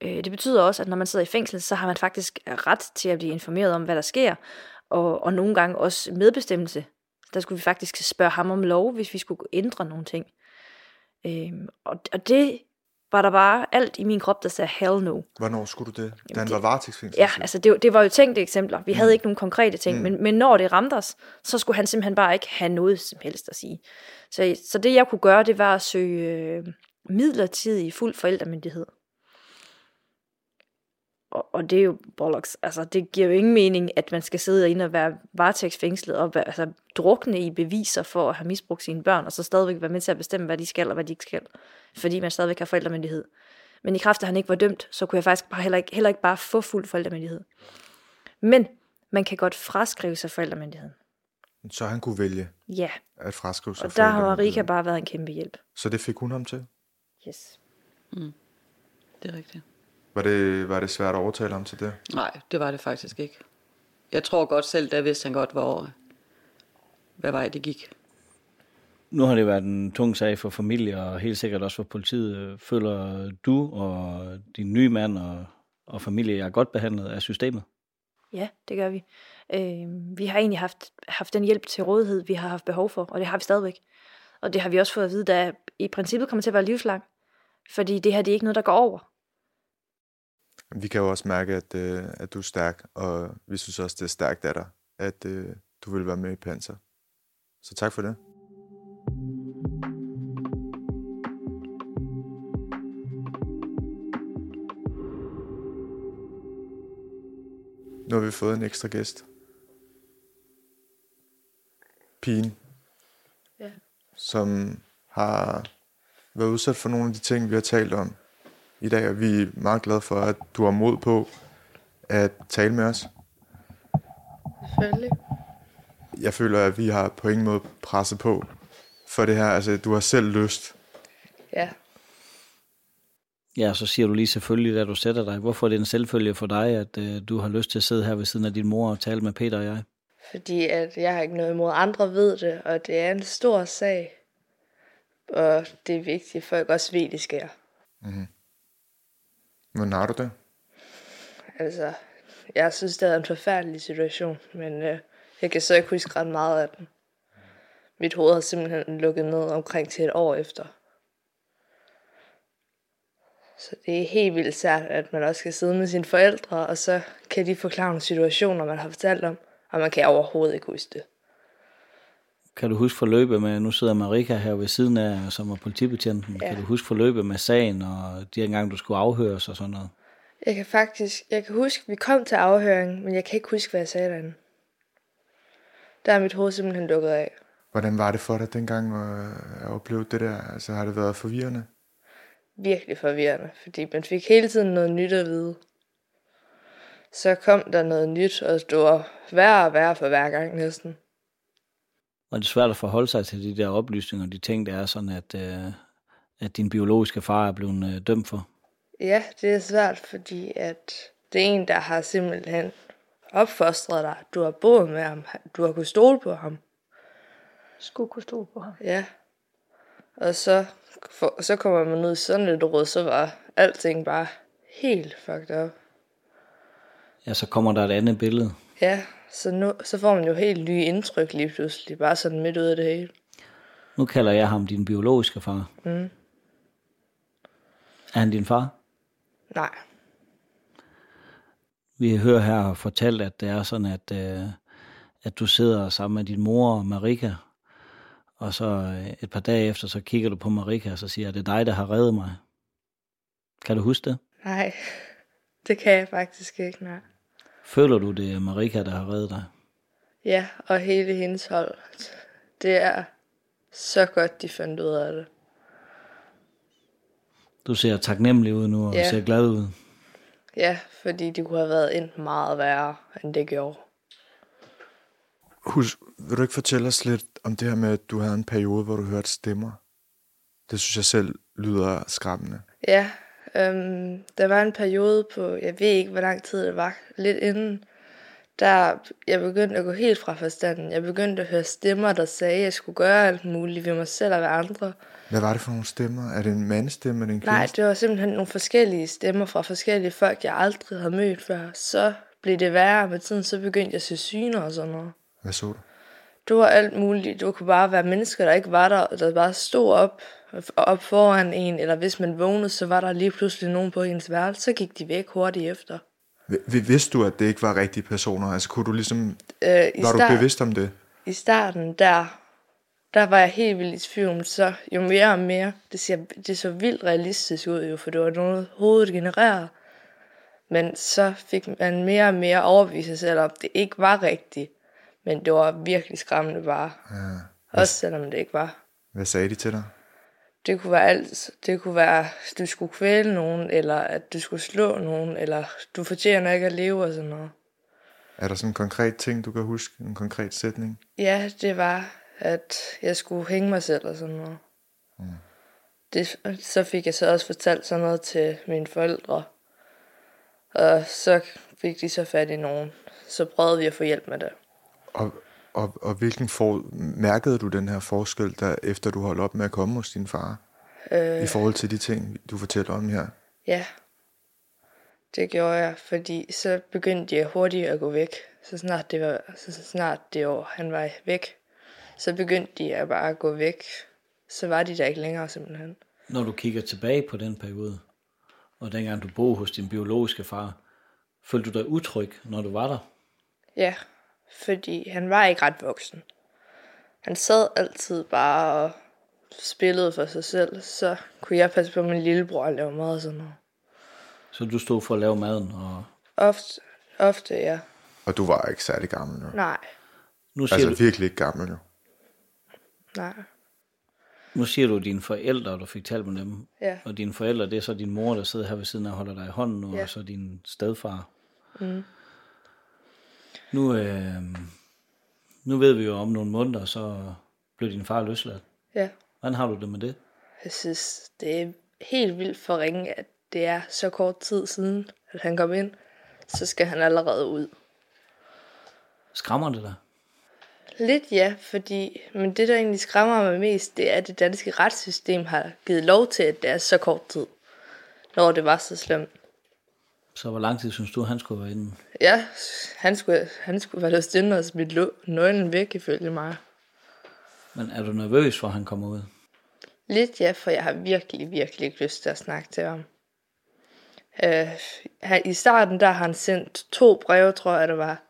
det betyder også, at når man sidder i fængsel, så har man faktisk ret til at blive informeret om, hvad der sker, og, og nogle gange også medbestemmelse der skulle vi faktisk spørge ham om lov, hvis vi skulle ændre nogle ting. Øhm, og, og det var der bare alt i min krop, der sagde hell no. Hvornår skulle du det? Da han var varetægtsfængslet? Ja, altså det, det var jo tænkte eksempler. Vi mm. havde ikke nogen konkrete ting, mm. men, men når det ramte os, så skulle han simpelthen bare ikke have noget som helst at sige. Så, så det jeg kunne gøre, det var at søge øh, midlertidig fuld forældremyndighed. Og, og det er jo bollocks. Altså, det giver jo ingen mening, at man skal sidde inde og være varetægtsfængslet. Og, altså, drukne i beviser for at have misbrugt sine børn, og så stadigvæk være med til at bestemme, hvad de skal og hvad de ikke skal, fordi man stadigvæk har forældremyndighed. Men i kraft af, at han ikke var dømt, så kunne jeg faktisk bare heller, ikke, heller ikke bare få fuld forældremyndighed. Men man kan godt fraskrive sig forældremyndigheden. Så han kunne vælge Ja, at fraskrive sig og der har. Marika bare været en kæmpe hjælp. Så det fik hun ham til? Yes. Det er rigtigt. Var det, var det svært at overtale ham til det? Nej, det var det faktisk ikke. Jeg tror godt selv, der vidste han godt, hvor, hvad vej det gik. Nu har det været en tung sag for familie, og helt sikkert også for politiet. Føler du og din nye mand og, og familie er godt behandlet af systemet? Ja, det gør vi. Øh, vi har egentlig haft, haft den hjælp til rådighed, vi har haft behov for, og det har vi stadigvæk. Og det har vi også fået at vide, der i princippet kommer til at være livslang. Fordi det her, det er ikke noget, der går over. Vi kan jo også mærke, at, øh, at du er stærk, og vi synes også, det er stærkt af dig, at øh, du vil være med i Panser. Så tak for det. Nu har vi fået en ekstra gæst. Pigen. Ja. Som har været udsat for nogle af de ting, vi har talt om i dag, og vi er meget glade for, at du har mod på at tale med os. Selvfølgelig. Jeg føler, at vi har på ingen måde presset på for det her. Altså, du har selv lyst. Ja. Ja, så siger du lige selvfølgelig, da du sætter dig. Hvorfor er det en selvfølge for dig, at øh, du har lyst til at sidde her ved siden af din mor og tale med Peter og jeg? Fordi at jeg har ikke noget imod, andre ved det, og det er en stor sag. Og det er vigtigt, at folk også ved, det sker. Hvordan har du det? Altså, jeg synes, det er en forfærdelig situation, men øh, jeg kan så ikke huske ret meget af den. Mit hoved har simpelthen lukket ned omkring til et år efter. Så det er helt vildt sært, at man også skal sidde med sine forældre, og så kan de forklare nogle situationer, man har fortalt om, og man kan overhovedet ikke huske det. Kan du huske forløbet med, nu sidder Marika her ved siden af, som er politibetjenten. Ja. Kan du huske forløbet med sagen, og de gang, du skulle afhøres og sådan noget? Jeg kan faktisk, jeg kan huske, vi kom til afhøring, men jeg kan ikke huske, hvad jeg sagde derinde. Der er mit hoved simpelthen lukket af. Hvordan var det for dig dengang øh, at opleve det der? Altså, har det været forvirrende? virkelig forvirrende, fordi man fik hele tiden noget nyt at vide. Så kom der noget nyt, og det var værre og værre for hver gang næsten. Og det er svært at forholde sig til de der oplysninger, de ting, der er sådan, at, øh, at din biologiske far er blevet øh, dømt for. Ja, det er svært, fordi at det er en, der har simpelthen opfostret dig. Du har boet med ham. Du har kunnet stole på ham. Skulle kunne stole på ham. Ja. Og så, for, så kommer man ud i sådan et råd, så var alting bare helt fucked up. Ja, så kommer der et andet billede. Ja, så, nu, så får man jo helt nye indtryk lige pludselig, bare sådan midt ud af det hele. Nu kalder jeg ham din biologiske far. Mm. Er han din far? Nej, Vi hører her fortalt, at det er sådan, at, øh, at du sidder sammen med din mor og Marika, og så øh, et par dage efter, så kigger du på Marika, og så siger, at det er dig, der har reddet mig. Kan du huske det? nej, *laughs* det kan jeg faktisk ikke, nej. Føler du, det er Marika, der har reddet dig? Ja, og hele hendes hold. Det er så godt, de fandt ud af det. Du ser taknemmelig ud nu, og Ja. ser glad ud. Ja, fordi det kunne have været enten meget værre, end det gjorde. Husk, vil du ikke fortælle os lidt om det her med, at du havde en periode, hvor du hørte stemmer? Det synes jeg selv lyder skræmmende. Ja, øhm, der var en periode på, jeg ved ikke, hvor lang tid det var, lidt inden, der jeg begyndte at gå helt fra forstanden. Jeg begyndte at høre stemmer, der sagde, at jeg skulle gøre alt muligt ved mig selv og ved andre. Hvad var det for nogle stemmer? Er det en mandestemme eller en Nej, kvindestemme? det var simpelthen nogle forskellige stemmer fra forskellige folk, jeg aldrig havde mødt før. Så blev det værre med tiden, så begyndte jeg at se syner og sådan noget. Hvad så du? Det var alt muligt. Det kunne bare være mennesker, der ikke var der, der bare stod op, op foran en, eller hvis man vågnede, så var der lige pludselig nogen på ens værelse, så gik de væk hurtigt efter. Vi- Vidste du, at det ikke var rigtige personer? Altså, kunne du ligesom... Øh, Var du start, bevidst om det? I starten, der, der var jeg helt vildt i tvivl, så jo mere og mere, det, ser, det så vildt realistisk ud jo, for det var noget, hovedet genererede. Men så fik man mere og mere overbevist sig selv om, det ikke var rigtigt. Men det var virkelig skræmmende bare. Ja. Også selvom det ikke var. Hvad sagde de til dig? Det kunne være alt. Det kunne være, at du skulle kvæle nogen, eller at du skulle slå nogen, eller du fortjener ikke at leve og sådan noget. Er der sådan en konkret ting, du kan huske? En konkret sætning? Ja, det var, at jeg skulle hænge mig selv og sådan noget. Mm. Det, så fik jeg så også fortalt sådan noget til mine forældre. Og så fik de så fat i nogen. Så prøvede vi at få hjælp med det. Og, og, og hvilken for, mærkede du den her forskel, der efter du holdt op med at komme hos din far? Øh, I forhold til de ting, du fortæller om her? Ja, det gjorde jeg, fordi så begyndte jeg hurtigt at gå væk. Så snart det var, så snart det år, han var væk, så begyndte de at bare at gå væk. Så var de der ikke længere simpelthen. Når du kigger tilbage på den periode, og dengang du boede hos din biologiske far, følte du dig utryg, når du var der? Ja, fordi han var ikke ret voksen. Han sad altid bare og spillede for sig selv, så kunne jeg passe på min lillebror og lave mad og sådan noget. Så du stod for at lave maden? Og... Ofte, ofte ja. Og du var ikke særlig gammel nu? Nej. Nu siger altså du, virkelig ikke gammel nu? Nej. nu siger du dine forældre, og du fik talt med dem. Ja. Og dine forældre, det er så din mor, der sidder her ved siden af og holder dig i hånden nu, Ja. og så din stedfar. Mm. Nu, øh, nu ved vi jo om nogle måneder, så blev din far løsladt. Ja. Hvordan har du det med det? Jeg synes, det er helt vildt for ringe, at det er så kort tid siden, at han kom ind. Så skal han allerede ud. Skræmmer det dig? Lidt ja, fordi, men det der egentlig skræmmer mig mest, det er, at det danske retssystem har givet lov til, at det er så kort tid, når det var så slemt. Så hvor lang tid synes du, han skulle være inde? Ja, han skulle, han skulle være løst inde og smidt nøglen væk, ifølge mig. Men er du nervøs for, at han kommer ud? Lidt ja, for jeg har virkelig, virkelig ikke lyst til at snakke til ham. Øh, han, I starten der har han sendt to breve, tror jeg det var.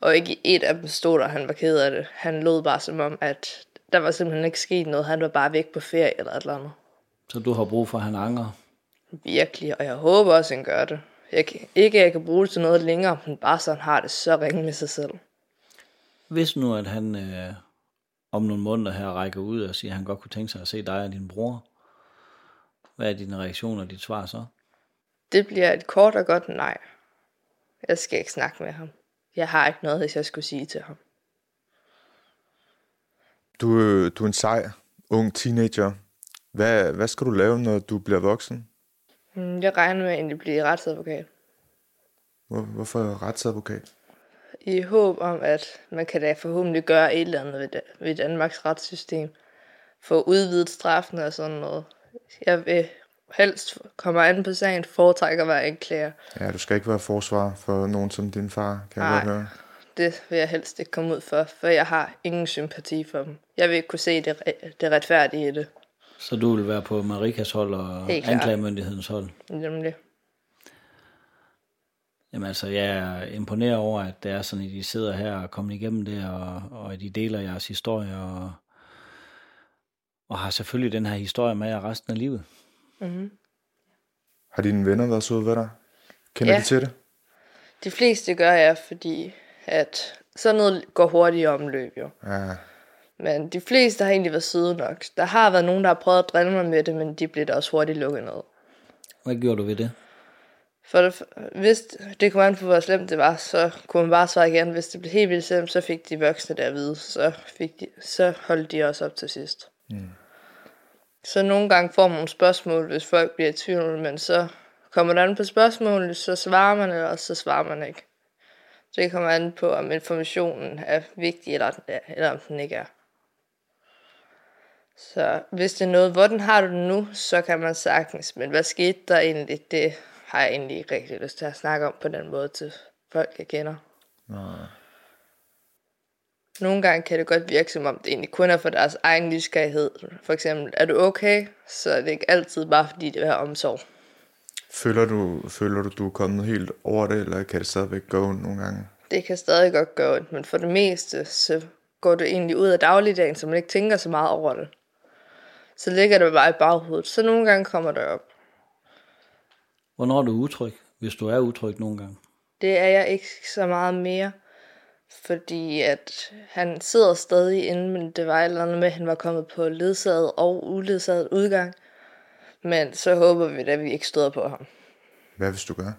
Og ikke i et af dem stod der, han var ked af det. Han lød bare som om, at der var simpelthen ikke sket noget. Han var bare væk på ferie eller et eller andet. Så du har brug for, at han angrer? Virkelig, og jeg håber også, han gør det. Jeg kan, ikke, at jeg kan bruge det til noget længere, men bare så han har det så ringe med sig selv. Hvis nu, at han øh, om nogle måneder her rækker ud og siger, at han godt kunne tænke sig at se dig og din bror, hvad er dine reaktioner og dit svar så? Det bliver et kort og godt nej. Jeg skal ikke snakke med ham. Jeg har ikke noget, hvis jeg skulle sige til ham. Du, øh, du er en sej, ung teenager. Hvad, hvad skal du lave, når du bliver voksen? Mm, Jeg regner med at egentlig blive retsadvokat. Hvor, hvorfor retsadvokat? I håb om, at man kan da forhåbentlig gøre et eller andet ved, da- ved Danmarks retssystem. Få udvidet straffen og sådan noget. Jeg vil helst komme an på sagen, foretrækker at være anklager. Ja, du skal ikke være forsvar for nogen som din far, kan jeg Nej. godt høre. Det vil jeg helst ikke komme ud for, for jeg har ingen sympati for dem. Jeg vil ikke kunne se det, det retfærdige i det. Så du vil være på Marikas hold og anklagemyndighedens hold? Nemlig. Jamen altså, jeg er imponeret over, at det er sådan, at I sidder her og kommer igennem det, og, og at I deler jeres historie, og, og har selvfølgelig den her historie med jer resten af livet. Mm-hmm. Har dine venner været søde ved dig? Kender Ja. de til det? De fleste gør jeg, fordi at sådan noget går hurtigt i omløb jo. Ja, Men de fleste har egentlig været søde nok. Der har været nogen, der har prøvet at drille mig med det, men de blev da også hurtigt lukket ned. Hvad gjorde du ved det? For det, hvis det kunne an på, hvor slemt det var, så kunne man bare svare igen. Hvis det blev helt vildt slemt, så fik de voksne der at vide. Så, fik de, så holdt de også op til sidst. Mm. Så nogle gange får man nogle spørgsmål, hvis folk bliver i tvivl, men så kommer der an på spørgsmålet, så svarer man, eller så svarer man ikke. Så det kommer an på, om informationen er vigtig, eller, er, eller om den ikke er. Så hvis det er noget, hvordan har du det nu, så kan man sagtens. Men hvad skete der egentlig, det har jeg egentlig ikke rigtig lyst til at snakke om på den måde til folk, jeg kender. nej. Nogle gange kan det godt virke, som om det egentlig kun er for deres egen nysgerrighed. For eksempel, er du okay? Så er det ikke altid bare, fordi det er omsorg. Føler du, føler du, du er kommet helt over det, eller kan det stadigvæk gå ondt nogle gange? Det kan stadig godt ondt, men for det meste, så går du egentlig ud af dagligdagen, så man ikke tænker så meget over det. Så ligger det bare i baghovedet. Så nogle gange kommer det op. Hvornår er du utryg, hvis du er utryg nogle gange? Det er jeg ikke så meget mere. fordi at han sidder stadig inde, men det var et eller andet med, at han var kommet på ledsaget og uledsaget udgang. Men så håber vi da, at vi ikke støder på ham. Hvad hvis du gør?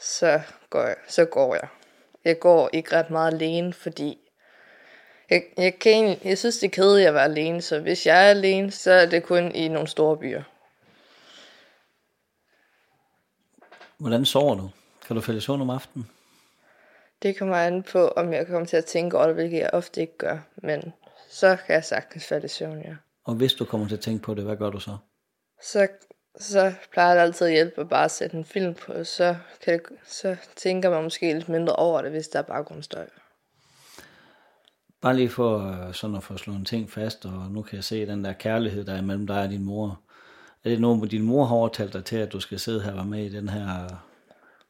Så går jeg. Så går jeg. Jeg går ikke ret meget alene, fordi jeg, jeg, kan egentlig, jeg synes, det er kedeligt at være alene, så hvis jeg er alene, så er det kun i nogle store byer. Hvordan sover du? Kan du falde i søvn om aftenen? Det kommer an på, om jeg kommer til at tænke over det, hvilket jeg ofte ikke gør. Men så kan jeg sagtens falde i søvn, ja. Og hvis du kommer til at tænke på det, hvad gør du så? Så, så plejer det altid at hjælpe at bare sætte en film på. Så, kan det, så tænker man måske lidt mindre over det, hvis der er baggrundsstøj. Bare lige for øh, sådan at få slået en ting fast, og nu kan jeg se den der kærlighed, der er mellem dig og din mor. Er det noget, hvor din mor har overtalt dig til, at du skal sidde her og være med i den her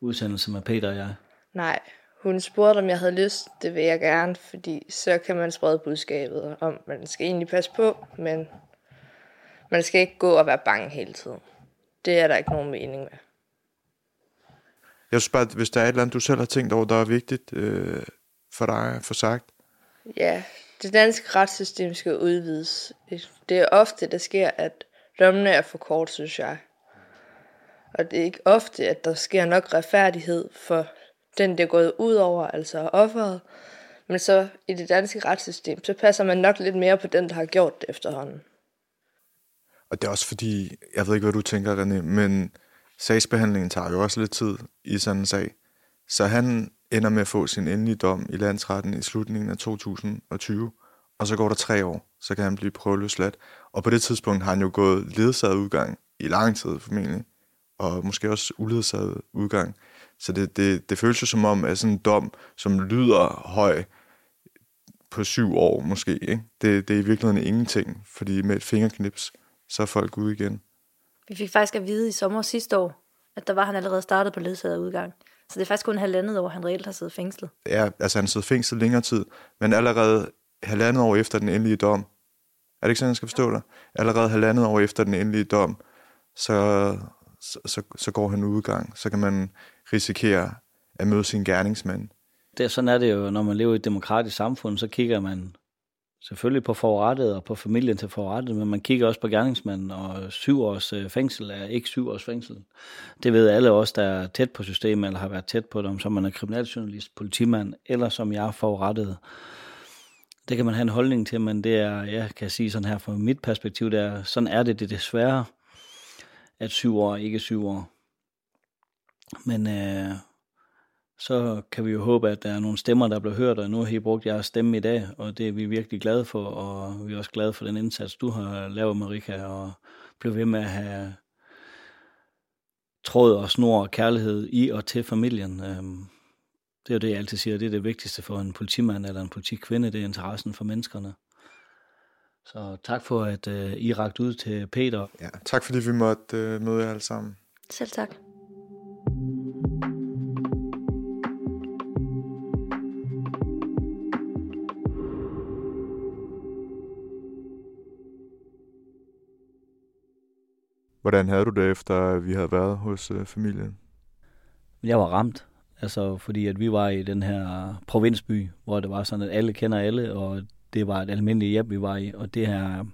udsendelse med Peter og jeg? Nej, hun spurgte, om jeg havde lyst. Det vil jeg gerne, fordi så kan man sprede budskabet om, man skal egentlig passe på, men man skal ikke gå og være bange hele tiden. Det er der ikke nogen mening med. Jeg synes bare, hvis der er et eller andet, du selv har tænkt over, der er vigtigt øh, for dig at få sagt. Ja, det danske retssystem skal udvides. Det er ofte, der sker, at dommene er for kort, synes jeg. Og det er ikke ofte, at der sker nok retfærdighed for den, der er gået ud over, altså offeret. Men så i det danske retssystem, så passer man nok lidt mere på den, der har gjort det efterhånden. Og det er også fordi, jeg ved ikke, hvad du tænker, René, men sagsbehandlingen tager jo også lidt tid i sådan en sag. Så han ender med at få sin endelige dom i landsretten i slutningen af 2020, og så går der tre år, så kan han blive prøveløsladt. Og på det tidspunkt har han jo gået ledsaget udgang i lang tid formentlig, og måske også uledsaget udgang. Så det, det, det føles jo som om, at sådan en dom, som lyder høj på syv år måske, ikke? Det, det er i virkeligheden ingenting, fordi med et fingerknips, så er folk ude igen. Vi fik faktisk at vide i sommer sidste år, at der var han allerede startet på ledsaget udgang. Så det er faktisk kun halvandet år, han reelt har siddet fængslet. Ja, altså han sidder fængslet længere tid, men allerede halvandet år efter den endelige dom, er det ikke sådan, jeg skal forstå det? Allerede halvandet år efter den endelige dom, så, så, så, så går han udgang. Så kan man risikere at møde sin gerningsmand. Det, er sådan er det jo, når man lever i et demokratisk samfund, så kigger man selvfølgelig på forrettet og på familien til forrettet, men man kigger også på gerningsmanden, og syv års øh, fængsel er ikke syv års fængsel. Det ved alle os, der er tæt på systemet, eller har været tæt på dem, som man er kriminaljournalist, politimand, eller som jeg er forrettet. Det kan man have en holdning til, men det er, jeg kan sige sådan her fra mit perspektiv, det er, sådan er det, det desværre, at syv år ikke syv år. Men øh, så kan vi jo håbe, at der er nogle stemmer, der bliver hørt, og nu har I brugt jeres stemme i dag, og det er vi virkelig glade for, og vi er også glade for den indsats, du har lavet, Marika, og blive ved med at have tråd og snor og kærlighed i og til familien. Øhm, det er jo det, jeg altid siger, det er det vigtigste for en politimand eller en politikvinde, det er interessen for menneskerne. Så tak for, at uh, I ragt ud til Peter. Ja, tak fordi vi måtte uh, møde jer alle sammen. Selv tak. Hvordan havde du det, efter vi havde været hos øh, familien? Jeg var ramt, altså fordi at vi var i den her provinsby, hvor det var sådan, at alle kender alle, og det var et almindeligt hjem, vi var i, og det her,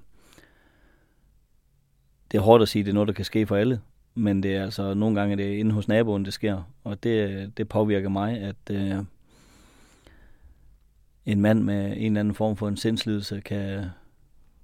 det er hårdt at sige, det er noget, der kan ske for alle, men det er altså, nogle gange det er inde hos naboen, det sker, og det, det påvirker mig, at øh, en mand med en eller anden form for en sindslidelse kan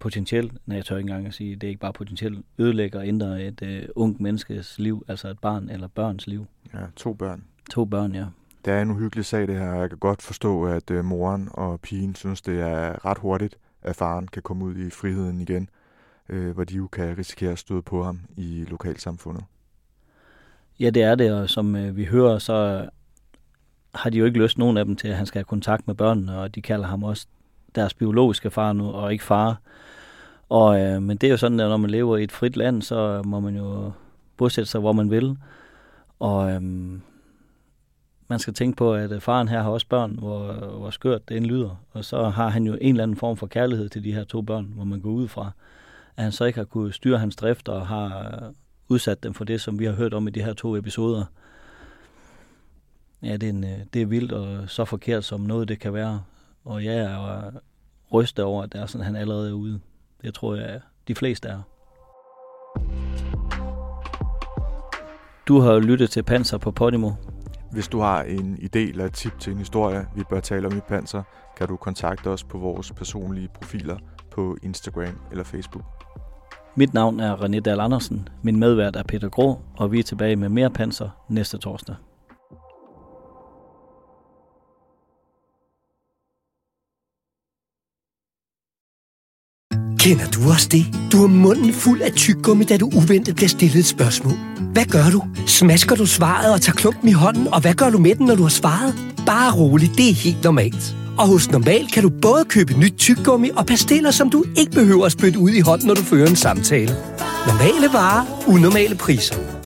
potentielt, nej, jeg tør ikke engang at sige, det er ikke bare potentielt, ødelægge og ændre et øh, ungt menneskes liv, altså et barn eller børns liv. Ja, to børn. To børn, ja. Det er en uhyggelig sag, det her. Jeg kan godt forstå, at øh, moren og pigen synes, det er ret hurtigt, at faren kan komme ud i friheden igen, øh, hvor de jo kan risikere at støde på ham i lokalsamfundet. Ja, det er det, og som øh, vi hører, så har de jo ikke lyst nogen af dem til, at han skal have kontakt med børnene, og de kalder ham også deres biologiske far nu, og ikke far. Og, øh, men det er jo sådan, at når man lever i et frit land, så må man jo bosætte sig, hvor man vil. Og øh, man skal tænke på, at øh, faren her har også børn, hvor, hvor skørt det end lyder. Og så har han jo en eller anden form for kærlighed til de her to børn, hvor man går ud fra. At han så ikke har kunnet styre hans drift og har øh, udsat dem for det, som vi har hørt om i de her to episoder. ja, det er, en, øh, det er vildt og så forkert, som noget det kan være. Og jeg er rystet over, at det er sådan, han allerede er ude. Det tror jeg, de fleste er. Du har lyttet til Panser på Podimo. Hvis du har en idé eller et tip til en historie, vi bør tale om i Panser, kan du kontakte os på vores personlige profiler på Instagram eller Facebook. Mit navn er René Dahl Andersen, min medvært er Peter Grå, og vi er tilbage med mere Panser næste torsdag. Kender du også det? Du har munden fuld af tyggegummi, da du uventet bliver stillet et spørgsmål. Hvad gør du? Smasker du svaret og tager klumpen i hånden, og hvad gør du med den, når du har svaret? Bare rolig, det er helt normalt. Og hos Normal kan du både købe nyt tyggegummi og pastiller, som du ikke behøver at spytte ud i hånden, når du fører en samtale. Normale varer, unormale priser.